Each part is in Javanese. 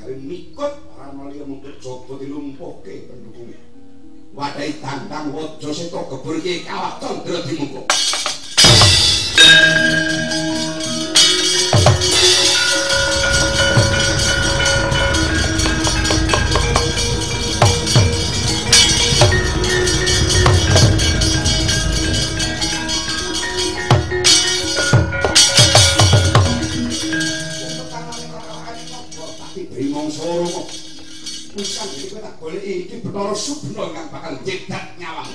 gawe mikut ora ana liya mung dicoba dilumpuhke pendukunge. Wadahi tantang wajo seta gebur ki kawat candra dimungkuk. wangsoro kok usah iki tak goleki iki betara subna kang bakal cedak nyawang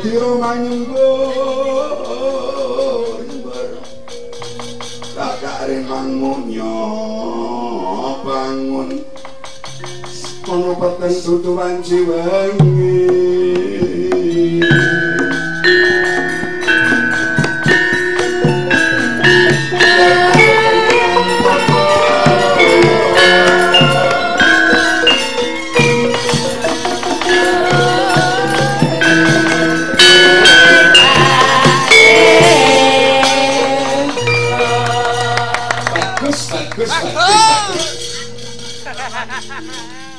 tiro manunggo imbar kakare mangunyo bangun. Kono peten sutu wanci Ah!